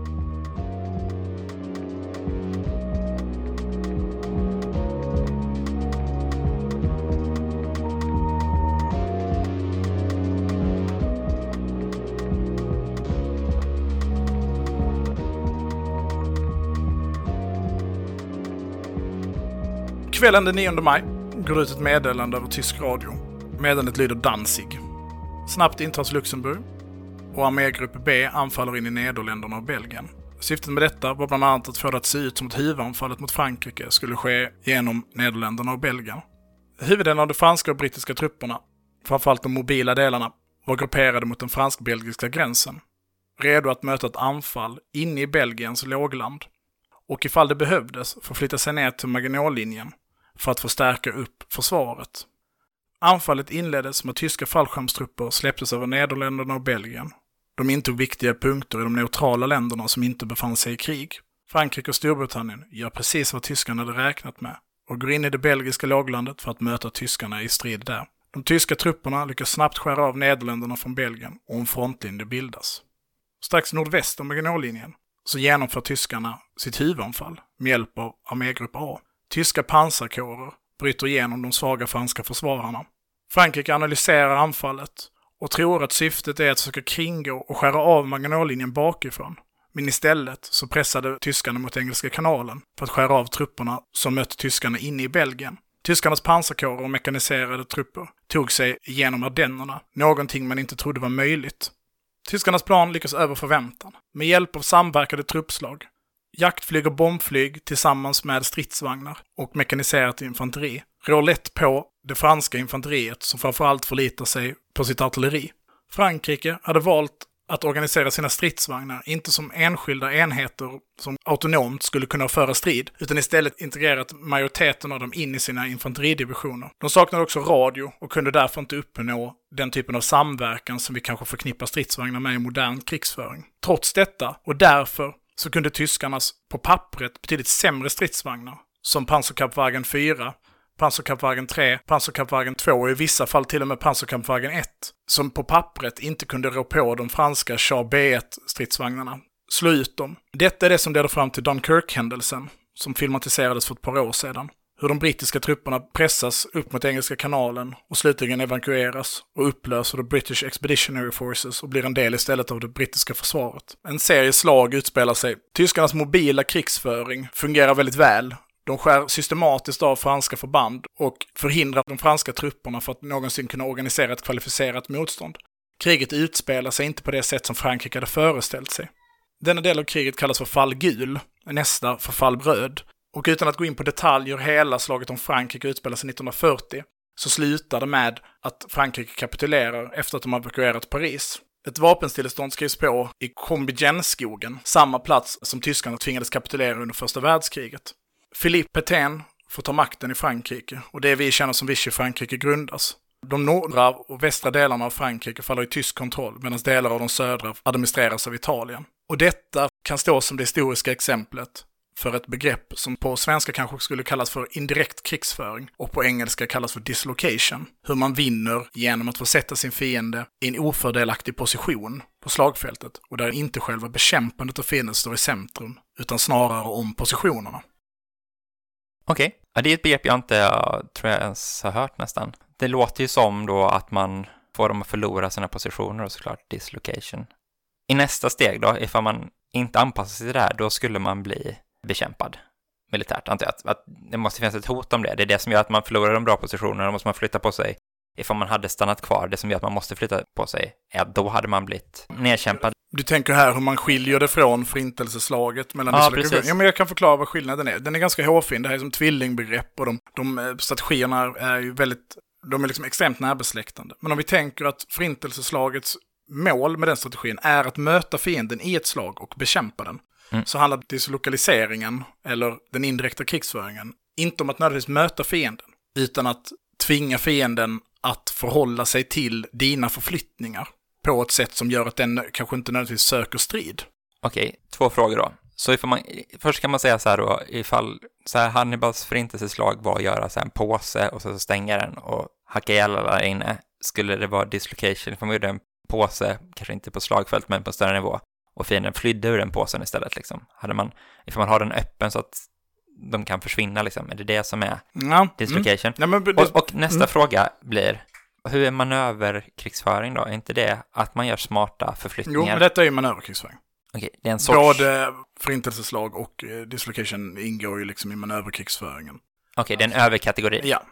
Kvällen den 9 maj går ut ett meddelande över tysk radio. Meddelandet lyder Danzig. Snabbt intas Luxemburg och armégrupp B anfaller in i Nederländerna och Belgien. Syftet med detta var bland annat att få det att se ut som att huvudanfallet mot Frankrike skulle ske genom Nederländerna och Belgien. Huvuddelen av de franska och brittiska trupperna, framförallt de mobila delarna, var grupperade mot den fransk-belgiska gränsen. Redo att möta ett anfall inne i Belgiens lågland. Och ifall det behövdes förflytta sig ner till Maginotlinjen för att förstärka upp försvaret. Anfallet inleddes med tyska fallskärmstrupper släpptes över Nederländerna och Belgien. De intog viktiga punkter i de neutrala länderna som inte befann sig i krig. Frankrike och Storbritannien gör precis vad tyskarna hade räknat med och går in i det belgiska låglandet för att möta tyskarna i strid där. De tyska trupperna lyckas snabbt skära av Nederländerna från Belgien och en frontlinje bildas. Strax nordväst om Maginotlinjen så genomför tyskarna sitt huvudanfall med hjälp av armégrupp A. Tyska pansarkårer bryter igenom de svaga franska försvararna. Frankrike analyserar anfallet och tror att syftet är att försöka kringgå och skära av Maginotlinjen bakifrån. Men istället så pressade tyskarna mot Engelska kanalen för att skära av trupperna som mött tyskarna inne i Belgien. Tyskarnas pansarkårer och mekaniserade trupper tog sig igenom Ardennerna, någonting man inte trodde var möjligt. Tyskarnas plan lyckas över förväntan. Med hjälp av samverkade truppslag Jaktflyg och bombflyg tillsammans med stridsvagnar och mekaniserat infanteri rår lätt på det franska infanteriet som framförallt förlitar sig på sitt artilleri. Frankrike hade valt att organisera sina stridsvagnar, inte som enskilda enheter som autonomt skulle kunna föra strid, utan istället integrerat majoriteten av dem in i sina infanteridivisioner. De saknade också radio och kunde därför inte uppnå den typen av samverkan som vi kanske förknippar stridsvagnar med i modern krigsföring. Trots detta, och därför, så kunde tyskarnas, på pappret, betydligt sämre stridsvagnar, som Panzerkampfwagen 4, Panzerkampfwagen 3, Panzerkampfwagen 2 och i vissa fall till och med Panzerkampfwagen 1, som på pappret inte kunde rå på de franska Char B1-stridsvagnarna, slå ut dem. Detta är det som leder fram till Dunkirk-händelsen, som filmatiserades för ett par år sedan hur de brittiska trupperna pressas upp mot Engelska kanalen och slutligen evakueras och upplöser the British Expeditionary Forces och blir en del istället av det brittiska försvaret. En serie slag utspelar sig. Tyskarnas mobila krigsföring fungerar väldigt väl. De skär systematiskt av franska förband och förhindrar de franska trupperna för att någonsin kunna organisera ett kvalificerat motstånd. Kriget utspelar sig inte på det sätt som Frankrike hade föreställt sig. Denna del av kriget kallas för fall gul, nästa för fall röd, och utan att gå in på detaljer, hela slaget om Frankrike utspelar sig 1940, så slutar det med att Frankrike kapitulerar efter att de har evakuerat Paris. Ett vapenstillestånd skrivs på i Combigenskogen, samma plats som tyskarna tvingades kapitulera under första världskriget. Philippe Pétain får ta makten i Frankrike och det vi känner som Vichy-Frankrike grundas. De norra och västra delarna av Frankrike faller i tysk kontroll medan delar av de södra administreras av Italien. Och detta kan stå som det historiska exemplet för ett begrepp som på svenska kanske skulle kallas för indirekt krigsföring och på engelska kallas för dislocation. Hur man vinner genom att försätta sin fiende i en ofördelaktig position på slagfältet och där inte själva bekämpandet av fienden står i centrum, utan snarare om positionerna. Okej, okay. ja, det är ett begrepp jag inte jag tror jag ens har hört nästan. Det låter ju som då att man får dem att förlora sina positioner och såklart dislocation. I nästa steg då, ifall man inte anpassar sig till det här, då skulle man bli bekämpad militärt, antar jag. Att, att det måste finnas ett hot om det. Det är det som gör att man förlorar de bra positionerna, då måste man flytta på sig. Ifall man hade stannat kvar, det som gör att man måste flytta på sig, är att då hade man blivit nedkämpad. Du tänker här hur man skiljer det från förintelseslaget mellan ja, precis. Ja, men jag kan förklara vad skillnaden är. Den är ganska hårfin, det här är som tvillingbegrepp och de, de eh, strategierna är ju väldigt, de är liksom extremt närbesläktande. Men om vi tänker att förintelseslagets mål med den strategin är att möta fienden i ett slag och bekämpa den. Mm. Så handlar dislokaliseringen, eller den indirekta krigsföringen, inte om att nödvändigtvis möta fienden, utan att tvinga fienden att förhålla sig till dina förflyttningar på ett sätt som gör att den kanske inte nödvändigtvis söker strid. Okej, två frågor då. Så ifall man, först kan man säga så här då, ifall så här Hannibals förintelseslag var att göra så här en påse och så stänga den och hacka ihjäl alla där inne, skulle det vara dislocation, ifall man gjorde en påse, kanske inte på slagfält men på större nivå, och fienden flydde ur den påsen istället liksom. Hade man, ifall man har den öppen så att de kan försvinna liksom, är det det som är ja. dislocation? Mm. Ja, men, och, och, nästa mm. fråga blir, hur är manöverkrigsföring då? Är inte det att man gör smarta förflyttningar? Jo, men detta är ju manöverkrigsföring. Okej, det är en sorts... Både förintelseslag och eh, dislocation ingår ju liksom i manöverkrigsföringen. Okej, det är en överkategori. Ja.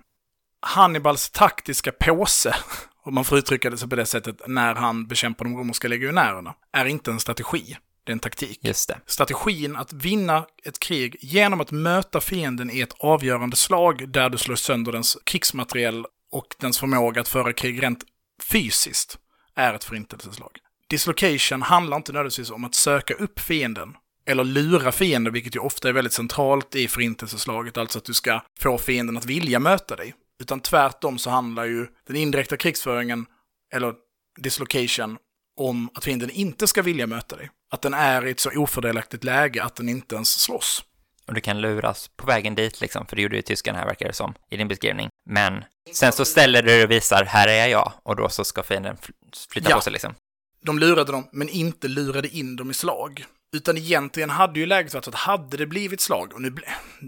Hannibals taktiska påse, <laughs> om man får uttrycka det så på det sättet, när han bekämpar de romerska legionärerna, är inte en strategi. Det är en taktik. Just det. Strategin att vinna ett krig genom att möta fienden i ett avgörande slag där du slår sönder dens krigsmateriel och dens förmåga att föra krig rent fysiskt är ett förintelseslag. Dislocation handlar inte nödvändigtvis om att söka upp fienden eller lura fienden, vilket ju ofta är väldigt centralt i förintelseslaget, alltså att du ska få fienden att vilja möta dig. Utan tvärtom så handlar ju den indirekta krigsföringen, eller dislocation, om att fienden inte ska vilja möta dig. Att den är i ett så ofördelaktigt läge att den inte ens slåss. Och du kan luras på vägen dit liksom, för det gjorde ju tyskarna här verkar det som, i din beskrivning. Men sen så ställer du och visar, här är jag, och då så ska fienden flytta ja. på sig liksom. De lurade dem, men inte lurade in dem i slag. Utan egentligen hade ju läget varit att hade det blivit slag, och nu,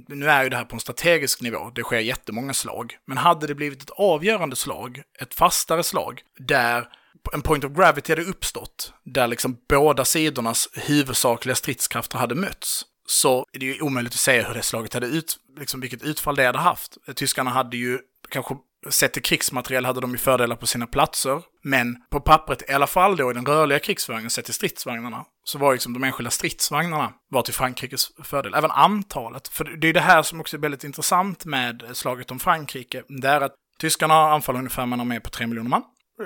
nu är ju det här på en strategisk nivå, det sker jättemånga slag, men hade det blivit ett avgörande slag, ett fastare slag, där en point of gravity hade uppstått, där liksom båda sidornas huvudsakliga stridskrafter hade mötts, så är det ju omöjligt att säga hur det slaget hade ut, liksom vilket utfall det hade haft. Tyskarna hade ju kanske sett till krigsmateriel hade de ju fördelar på sina platser. Men på pappret, i alla fall då i den rörliga krigsföringen sett till stridsvagnarna, så var liksom de enskilda stridsvagnarna var till Frankrikes fördel. Även antalet. För det är det här som också är väldigt intressant med slaget om Frankrike. Det är att tyskarna anfaller ungefär med har med på 3 miljoner man.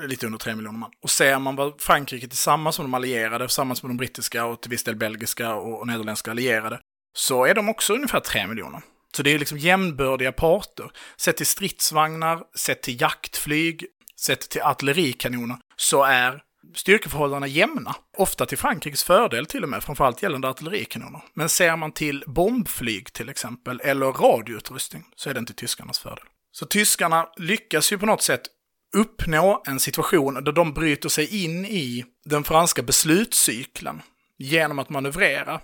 Lite under 3 miljoner man. Och ser man vad Frankrike tillsammans med de allierade, tillsammans med de brittiska och till viss del belgiska och nederländska allierade, så är de också ungefär 3 miljoner. Så det är liksom jämnbördiga parter. Sett till stridsvagnar, sett till jaktflyg, sett till artillerikanoner, så är styrkeförhållandena jämna. Ofta till Frankrikes fördel till och med, framförallt gällande artillerikanoner. Men ser man till bombflyg till exempel, eller radioutrustning, så är det inte tyskarnas fördel. Så tyskarna lyckas ju på något sätt uppnå en situation där de bryter sig in i den franska beslutscykeln genom att manövrera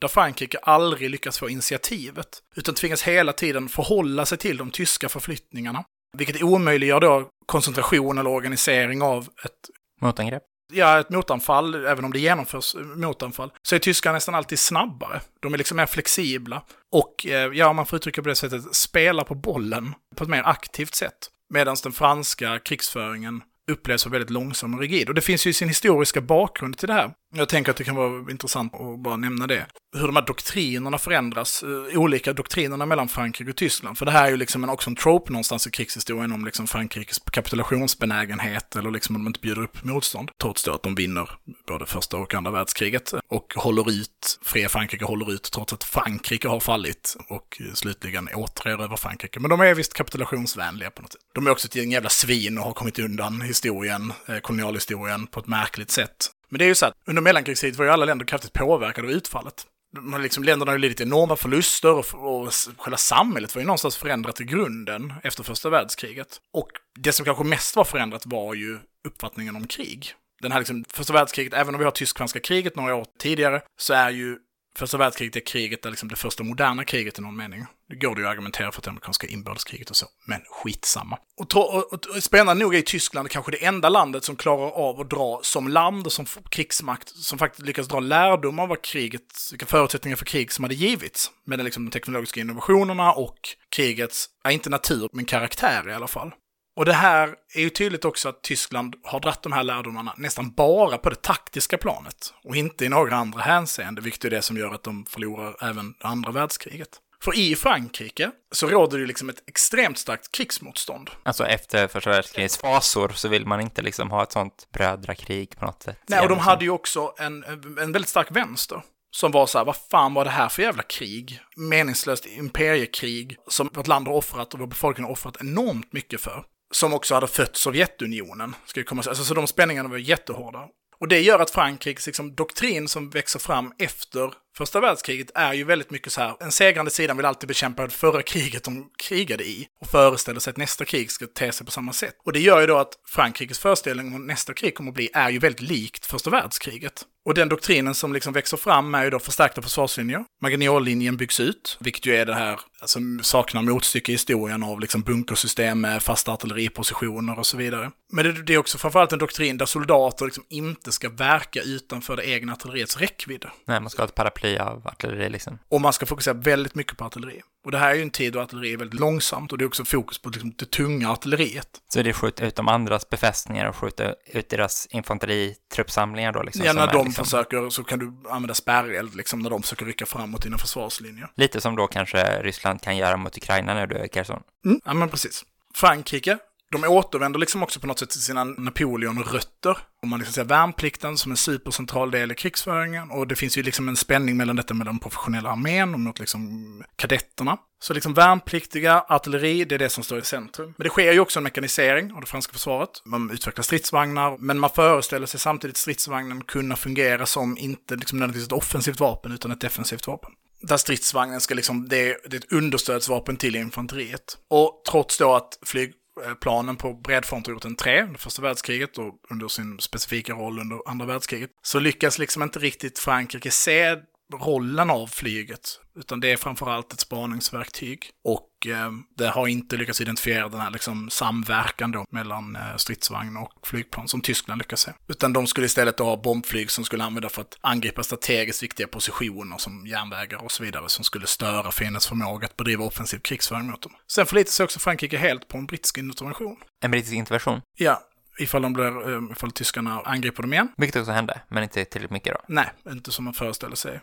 där Frankrike aldrig lyckas få initiativet, utan tvingas hela tiden förhålla sig till de tyska förflyttningarna. Vilket omöjliggör då koncentration eller organisering av ett... Motangrepp? Ja, ett motanfall, även om det genomförs eh, motanfall, så är tyskarna nästan alltid snabbare. De är liksom mer flexibla. Och, eh, ja, om man får uttrycka på det sättet, spelar på bollen på ett mer aktivt sätt. Medan den franska krigsföringen upplevs som väldigt långsam och rigid. Och det finns ju sin historiska bakgrund till det här. Jag tänker att det kan vara intressant att bara nämna det. Hur de här doktrinerna förändras, eh, olika doktrinerna mellan Frankrike och Tyskland. För det här är ju liksom en, också en trope någonstans i krigshistorien om liksom Frankrikes kapitulationsbenägenhet eller liksom om de inte bjuder upp motstånd. Trots då att de vinner både första och andra världskriget och håller ut, fria Frankrike håller ut trots att Frankrike har fallit och slutligen återerövrar Frankrike. Men de är visst kapitulationsvänliga på något sätt. De är också ett gäng jävla svin och har kommit undan historien, eh, kolonialhistorien på ett märkligt sätt. Men det är ju så att under mellankrigstid var ju alla länder kraftigt påverkade av utfallet. Man liksom, länderna har ju lidit enorma förluster och, och själva samhället var ju någonstans förändrat i grunden efter första världskriget. Och det som kanske mest var förändrat var ju uppfattningen om krig. den här liksom, första världskriget, även om vi har tysk-franska kriget några år tidigare, så är ju första världskriget är kriget är liksom det första moderna kriget i någon mening. Det går det ju att argumentera för det amerikanska inbördeskriget och så, men skitsamma. Och, och, och, och spännande nog är Tyskland kanske det enda landet som klarar av att dra som land och som krigsmakt, som faktiskt lyckas dra lärdom av vad kriget, vilka förutsättningar för krig som hade givits. Med liksom de teknologiska innovationerna och krigets, ja, inte natur, men karaktär i alla fall. Och det här är ju tydligt också att Tyskland har dratt de här lärdomarna nästan bara på det taktiska planet och inte i några andra hänseenden, vilket är det som gör att de förlorar även andra världskriget. För i Frankrike så råder det liksom ett extremt starkt krigsmotstånd. Alltså efter första världskrigets fasor så vill man inte liksom ha ett sånt brödrakrig på något sätt. Nej, och de hade ju också en, en väldigt stark vänster. Som var så här, vad fan var det här för jävla krig? Meningslöst imperiekrig som vårt land har offrat och vår befolkning har offrat enormt mycket för som också hade fött Sovjetunionen. Ska komma, alltså, så de spänningarna var jättehårda. Och det gör att Frankrikes liksom, doktrin som växer fram efter första världskriget är ju väldigt mycket så här, en segrande sida vill alltid bekämpa det förra kriget de krigade i och föreställer sig att nästa krig ska te sig på samma sätt. Och det gör ju då att Frankrikes föreställning om nästa krig kommer att bli är ju väldigt likt första världskriget. Och den doktrinen som liksom växer fram är ju då förstärkta försvarslinjer. Maginot-linjen byggs ut, vilket ju är det här som alltså, saknar motstycke i historien av liksom bunkersystem med fasta artilleripositioner och så vidare. Men det, det är också framförallt en doktrin där soldater liksom inte ska verka utanför det egna artilleriets räckvidd. Nej, man ska ha ett paraply av artilleri liksom. Och man ska fokusera väldigt mycket på artilleri. Och det här är ju en tid då artilleri är väldigt långsamt och det är också fokus på liksom det tunga artilleriet. Så det är skjuta ut de andras befästningar och skjuta ut deras infanteritruppsamlingar då liksom? Ja, när de liksom... försöker så kan du använda spärreld liksom när de försöker rycka fram mot dina försvarslinjer. Lite som då kanske Ryssland kan göra mot Ukraina nu du är Kherson. Mm, ja men precis. Frankrike de återvänder liksom också på något sätt till sina Napoleon-rötter. Om man liksom ser värnplikten som en supercentral del i krigsföringen. Och det finns ju liksom en spänning mellan detta med den professionella armén och mot liksom kadetterna. Så liksom värnpliktiga, artilleri, det är det som står i centrum. Men det sker ju också en mekanisering av det franska försvaret. Man utvecklar stridsvagnar, men man föreställer sig samtidigt stridsvagnen kunna fungera som inte liksom nödvändigtvis ett offensivt vapen, utan ett defensivt vapen där stridsvagnen ska liksom, det är, det är ett understödsvapen till infanteriet. Och trots då att flyg, Eh, planen på bredfrontroten 3, under första världskriget och under sin specifika roll under andra världskriget, så lyckas liksom inte riktigt Frankrike se rollen av flyget, utan det är framförallt ett spaningsverktyg. Och eh, det har inte lyckats identifiera den här liksom, samverkan då mellan eh, stridsvagn och flygplan som Tyskland lyckas se. Utan de skulle istället ha bombflyg som skulle användas för att angripa strategiskt viktiga positioner som järnvägar och så vidare som skulle störa fiendens förmåga att bedriva offensiv krigsföring mot dem. Sen förlitar sig också Frankrike helt på en brittisk intervention. En brittisk intervention? Ja, ifall, de blir, eh, ifall tyskarna angriper dem igen. Vilket också hände, men inte tillräckligt mycket då? Nej, inte som man föreställer sig.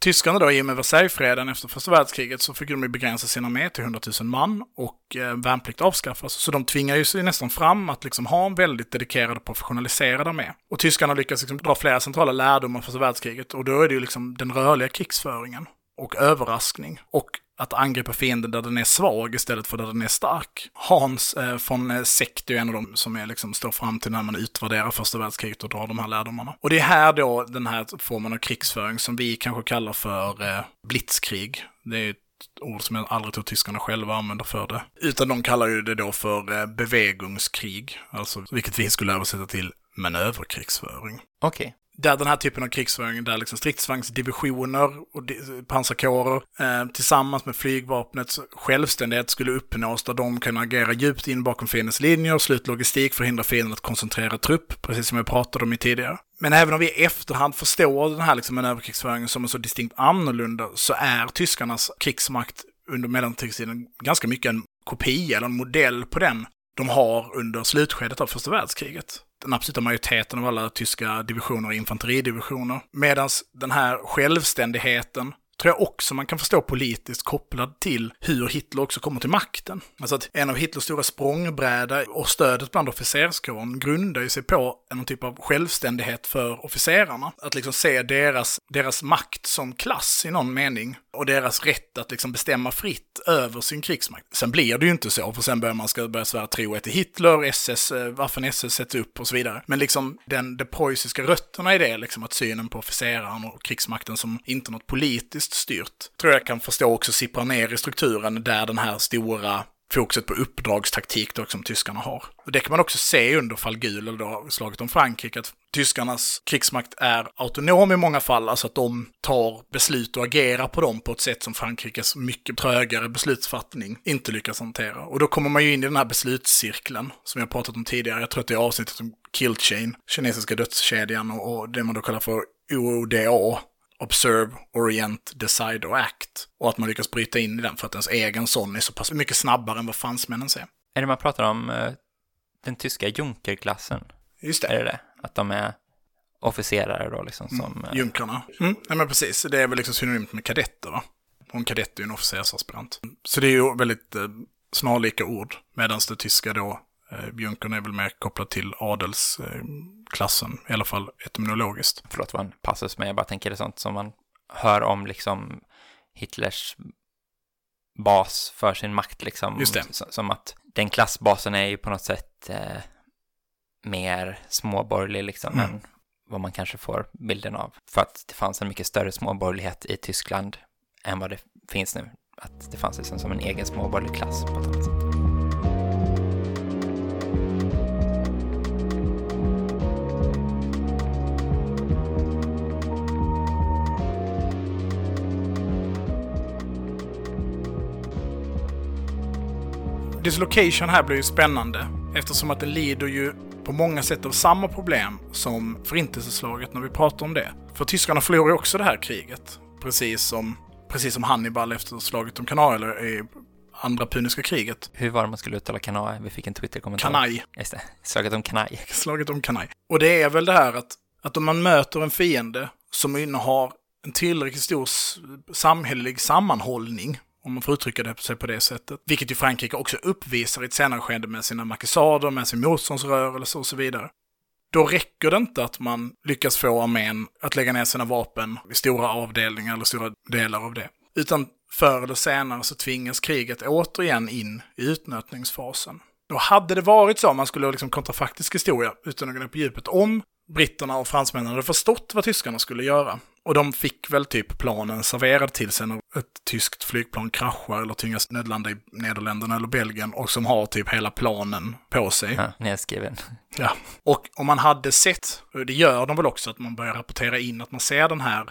Tyskarna då, i och med Versaillesfreden efter första världskriget, så fick de begränsa sin armé till 100 000 man och eh, värnplikt avskaffas. Så de tvingar ju sig nästan fram att liksom ha en väldigt dedikerad och professionaliserad armé. Och tyskarna lyckas liksom dra flera centrala lärdomar från första världskriget och då är det ju liksom den rörliga krigsföringen och överraskning och att angripa fienden där den är svag istället för där den är stark. Hans eh, von Sekt är en av dem som är, liksom, står fram till när man utvärderar första världskriget och drar de här lärdomarna. Och det är här då den här formen av krigsföring som vi kanske kallar för eh, blitzkrig. Det är ett ord som jag aldrig tror tyskarna själva använder för det. Utan de kallar ju det då för eh, bevegungskrig, alltså vilket vi skulle översätta till manöverkrigsföring. Okej. Okay där den här typen av krigsföring, där liksom stridsvagnsdivisioner och pansarkårer eh, tillsammans med flygvapnets självständighet skulle uppnås, där de kan agera djupt in bakom fiendens linjer, slut logistik, förhindra fienden att koncentrera trupp, precis som jag pratade om i tidigare. Men även om vi i efterhand förstår den här liksom manöverkrigsföringen som är så distinkt annorlunda, så är tyskarnas krigsmakt under mellankrigstiden ganska mycket en kopia eller en modell på den de har under slutskedet av första världskriget den absoluta majoriteten av alla tyska divisioner är infanteridivisioner. Medan den här självständigheten tror jag också man kan förstå politiskt kopplad till hur Hitler också kommer till makten. Alltså att en av Hitlers stora språngbräda och stödet bland officerskåren grundar ju sig på en typ av självständighet för officerarna. Att liksom se deras, deras makt som klass i någon mening och deras rätt att liksom bestämma fritt över sin krigsmakt. Sen blir det ju inte så, för sen börjar man ska börja svära trohet till Hitler, SS, eh, varför SS sätts upp och så vidare. Men liksom den, de preussiska rötterna i det, liksom att synen på officeraren och krigsmakten som inte något politiskt styrt, tror jag kan förstå också sippra ner i strukturen där den här stora fokuset på uppdragstaktik då, som tyskarna har. Och det kan man också se under fall gul, eller då slaget om Frankrike, att tyskarnas krigsmakt är autonom i många fall, alltså att de tar beslut och agerar på dem på ett sätt som Frankrikes mycket trögare beslutsfattning inte lyckas hantera. Och då kommer man ju in i den här beslutscirkeln som jag pratat om tidigare. Jag tror att det är avsnittet om Kill Chain, kinesiska dödskedjan och, och det man då kallar för OODA, Observe, Orient, Decide och Act. Och att man lyckas bryta in i den för att ens egen sån är så pass mycket snabbare än vad fransmännen ser. Är det man pratar om uh, den tyska Junkerklassen? Just det. Är det det? Att de är officerare då liksom som... Mm, junkrarna. Mm, nej men precis, det är väl liksom synonymt med kadetter va? Och en kadett är ju en officersaspirant. Så det är ju väldigt eh, snarlika ord. Medan det tyska då, eh, junkern är väl mer kopplat till adelsklassen, i alla fall etymologiskt. Förlåt, var en passus, men jag bara tänker det sånt som man hör om liksom Hitlers bas för sin makt liksom. Just det. Som att den klassbasen är ju på något sätt eh, mer småborgerlig liksom mm. än vad man kanske får bilden av. För att det fanns en mycket större småborgerlighet i Tyskland än vad det finns nu. Att det fanns liksom som en egen småborgerlig klass på ett annat sätt. Dislocation här blir ju spännande eftersom att det lider ju på många sätt av samma problem som förintelseslaget när vi pratar om det. För tyskarna förlorar ju också det här kriget. Precis som, precis som Hannibal efter slaget om eller i andra puniska kriget. Hur var det man skulle uttala Cannae? Vi fick en Twitter-kommentar. Cannae. Just det, slaget om Cannae. <laughs> Slaget om Cannae. Och det är väl det här att, att om man möter en fiende som innehar en tillräckligt stor samhällelig sammanhållning om man får uttrycka det sig på det sättet. Vilket ju Frankrike också uppvisar i ett senare skede med sina markisader, med sin motståndsrörelse och så vidare. Då räcker det inte att man lyckas få armén att lägga ner sina vapen i stora avdelningar eller stora delar av det. Utan förr eller senare så tvingas kriget återigen in i utnötningsfasen. Då hade det varit så, om man skulle ha liksom kontrafaktisk historia, utan att gå ner på djupet, om britterna och fransmännen hade förstått vad tyskarna skulle göra. Och de fick väl typ planen serverad till sig när ett tyskt flygplan kraschar eller tvingas nödlanda i Nederländerna eller Belgien och som har typ hela planen på sig. Ja, nedskriven. Ja, och om man hade sett, det gör de väl också, att man börjar rapportera in att man ser den här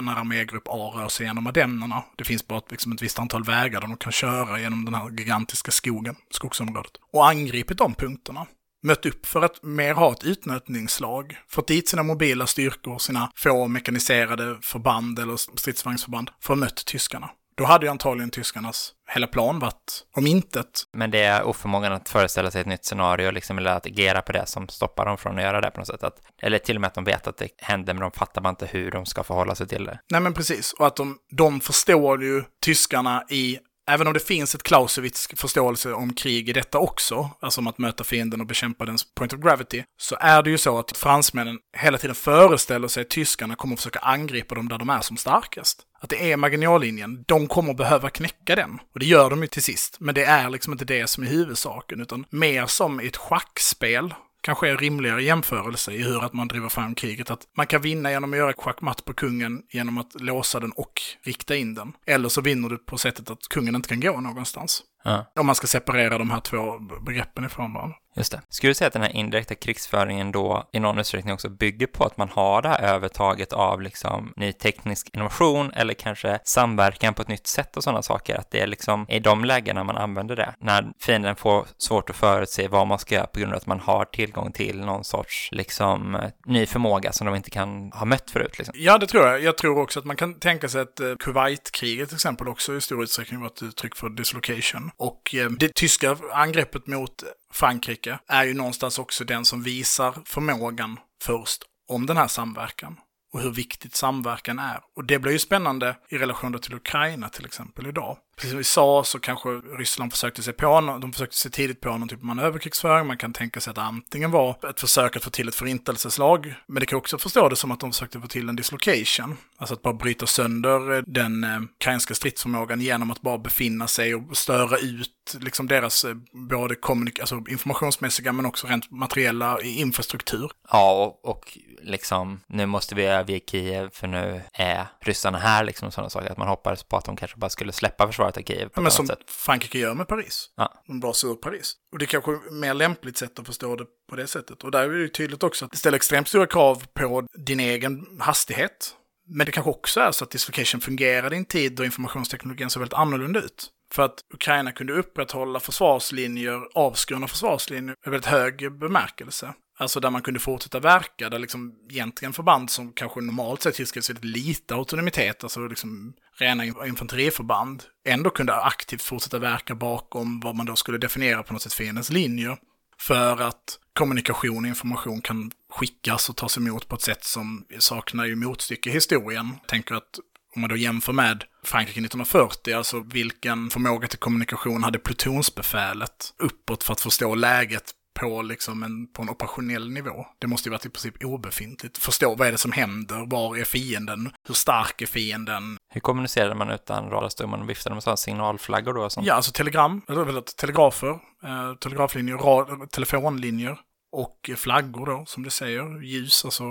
när armégrupp A rör sig genom Ardennerna. Det finns bara liksom ett visst antal vägar där de kan köra genom den här gigantiska skogen, skogsområdet. Och angripit de punkterna mött upp för att mer ha ett utnötningslag, fått dit sina mobila styrkor, sina få mekaniserade förband eller stridsvagnsförband för att mött tyskarna. Då hade ju antagligen tyskarnas hela plan varit om intet. Men det är oförmågan att föreställa sig ett nytt scenario, liksom, eller att agera på det som stoppar dem från att göra det på något sätt. Att, eller till och med att de vet att det händer, men de fattar bara inte hur de ska förhålla sig till det. Nej, men precis. Och att de, de förstår ju tyskarna i Även om det finns ett Clausewitz förståelse om krig i detta också, alltså om att möta fienden och bekämpa dens point of gravity, så är det ju så att fransmännen hela tiden föreställer sig att tyskarna kommer att försöka angripa dem där de är som starkast. Att det är marginallinjen, de kommer behöva knäcka den. Och det gör de ju till sist. Men det är liksom inte det som är huvudsaken, utan mer som i ett schackspel kanske är rimligare jämförelse i hur att man driver fram kriget. Att man kan vinna genom att göra schackmatt på kungen genom att låsa den och rikta in den. Eller så vinner du på sättet att kungen inte kan gå någonstans. Ja. Om man ska separera de här två begreppen ifrån varandra. Just det. Skulle du säga att den här indirekta krigsföringen då i någon utsträckning också bygger på att man har det här övertaget av liksom ny teknisk innovation eller kanske samverkan på ett nytt sätt och sådana saker? Att det är liksom i de lägena man använder det. När fienden får svårt att förutse vad man ska göra på grund av att man har tillgång till någon sorts liksom ny förmåga som de inte kan ha mött förut. Liksom. Ja, det tror jag. Jag tror också att man kan tänka sig att eh, Kuwait-kriget till exempel också i stor utsträckning var ett uttryck för dislocation. Och eh, det tyska angreppet mot Frankrike är ju någonstans också den som visar förmågan först om den här samverkan och hur viktigt samverkan är. Och det blir ju spännande i relation till Ukraina till exempel idag precis som vi sa så kanske Ryssland försökte se på, de försökte se tidigt på någon typ av manöverkrigsföring. Man kan tänka sig att det antingen var ett försök att få till ett förintelseslag, men det kan också förstå det som att de försökte få till en dislocation. Alltså att bara bryta sönder eh, den eh, ukrainska stridsförmågan genom att bara befinna sig och störa ut liksom deras eh, både kommunik alltså informationsmässiga men också rent materiella infrastruktur. Ja, och, och liksom nu måste vi överge Kiev för nu är ryssarna här liksom sådana saker. Att man hoppades på att de kanske bara skulle släppa försvaret ta Kiev på Ja, men som sätt. Frankrike gör med Paris. Ja. De drar sig ur Paris. Och det är kanske ett mer lämpligt sätt att förstå det på det sättet. Och där är det ju tydligt också att det ställer extremt stora krav på din egen hastighet. Men det kanske också är så att dislocation fungerade i en tid då informationsteknologin såg väldigt annorlunda ut. För att Ukraina kunde upprätthålla försvarslinjer, avskurna försvarslinjer, i väldigt hög bemärkelse. Alltså där man kunde fortsätta verka, där liksom egentligen förband som kanske normalt sett tillskrivs väldigt lite autonomitet, alltså liksom rena infanteriförband, ändå kunde aktivt fortsätta verka bakom vad man då skulle definiera på något sätt fiendens linjer. För att kommunikation och information kan skickas och tas emot på ett sätt som saknar ju motstycke i historien. Jag tänker att om man då jämför med Frankrike 1940, alltså vilken förmåga till kommunikation hade plutonsbefälet uppåt för att förstå läget på, liksom en, på en operationell nivå. Det måste ju varit i princip obefintligt. Förstå vad är det som händer, var är fienden, hur stark är fienden? Hur kommunicerade man utan radarstör? Man viftade med sådana signalflaggor då? och Sånt. Ja, alltså telegram, eller telegrafer, eh, telegraflinjer, rad, telefonlinjer och flaggor då, som det säger, ljus, alltså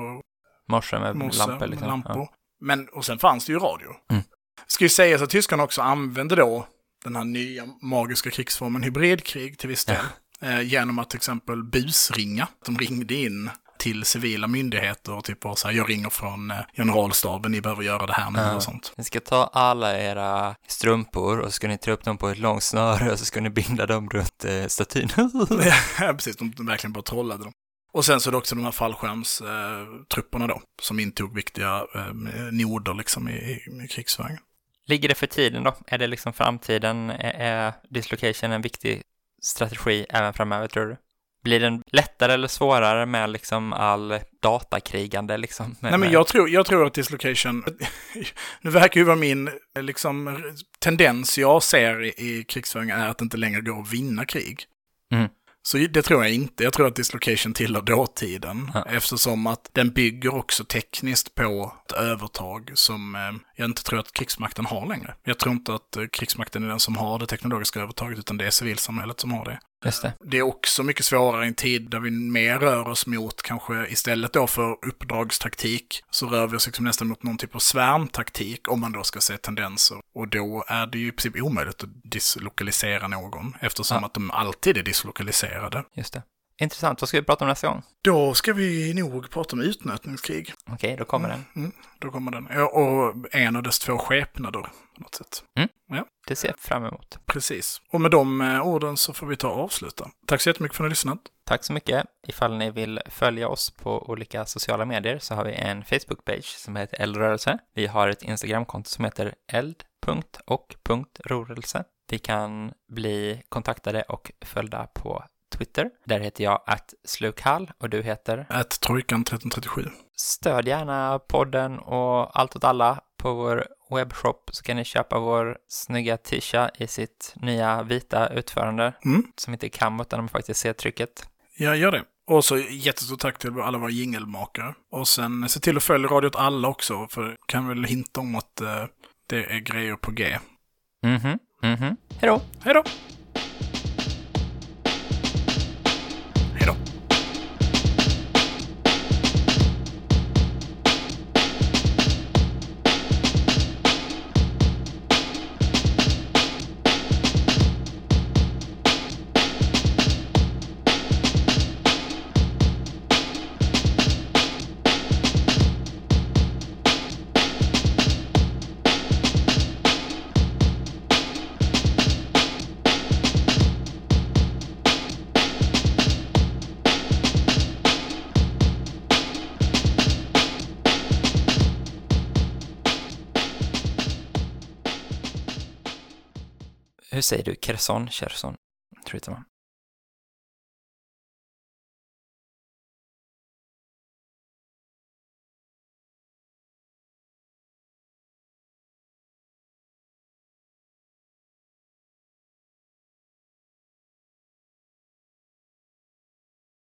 Morse med morse, lampor liksom. lampor. Ja. Men, och sen fanns det ju radio. Mm. Ska ju sägas att tyskarna också använde då den här nya magiska krigsformen hybridkrig till viss del. Eh, genom att till exempel busringa. De ringde in till civila myndigheter och typ var så här, jag ringer från eh, generalstaben, ni behöver göra det här nu Ja. och sånt. Ni ska ta alla era strumpor och så ska ni trä upp dem på ett långt snöre och så ska ni binda dem runt eh, statyn. <laughs> Ja, <laughs> precis, de, de verkligen bara trollade dem. Och sen så är det också de här fallskärmstrupperna då, som intog viktiga eh, noder liksom i, i, i krigsvägen. Ligger det för tiden då? Är det liksom framtiden? Är, är dislocation en viktig strategi även framöver tror du? Blir den lättare eller svårare med liksom all datakrigande liksom? Nej, men jag tror, jag tror att dislocation, <laughs> nu verkar ju vara min liksom, tendens jag ser i, i krigsföring är att det inte längre går att vinna krig. Så det tror jag inte. Jag tror att dislocation tillhör dåtiden. Ja. Eftersom att den bygger också tekniskt på ett övertag som eh, jag inte tror att krigsmakten har längre. Jag tror inte att eh, krigsmakten är den som har det teknologiska övertaget, utan det är civilsamhället som har det. Just det. Det är också mycket svårare i en tid där vi mer rör oss mot, kanske istället då för uppdragstaktik, så rör vi oss liksom nästan mot någon typ av svärmtaktik, om man då ska se tendenser. Och då är det ju i princip omöjligt att dislokalisera någon, eftersom Ja. att de alltid är dislokaliserade. Just det. Intressant. Vad ska vi prata om nästa gång? Då ska vi nog prata om utnötningskrig. Okej, då kommer den. Mm, då kommer den. Ja, och en av dess två skepnader, på något sätt. Det ser jag fram emot. Precis. Och med de eh, orden så får vi ta och avsluta. Tack så jättemycket för att ni har lyssnat. Tack så mycket. Ifall ni vill följa oss på olika sociala medier så har vi en Facebook-page som heter Eldrörelse. Vi har ett Instagram-konto som heter eld.och.rorelse. Vi kan bli kontaktade och följda på Twitter. Där heter jag att slukhall och du heter Ät Trojkan 1337. Stöd gärna podden och allt åt alla på vår webbshop så kan ni köpa vår snygga t-shirt i sitt nya vita utförande Mm. som inte är kam utan de faktiskt ser trycket. Ja, gör det. Och så jättestort tack till alla våra jingelmakare. Och sen se till att följa radiot alla också, för kan väl hinta om att eh, det är grejer på G. Mhm, mhm. Hej då! Hej då! Säger du? Kherson? Kherson? Tror jag inte man.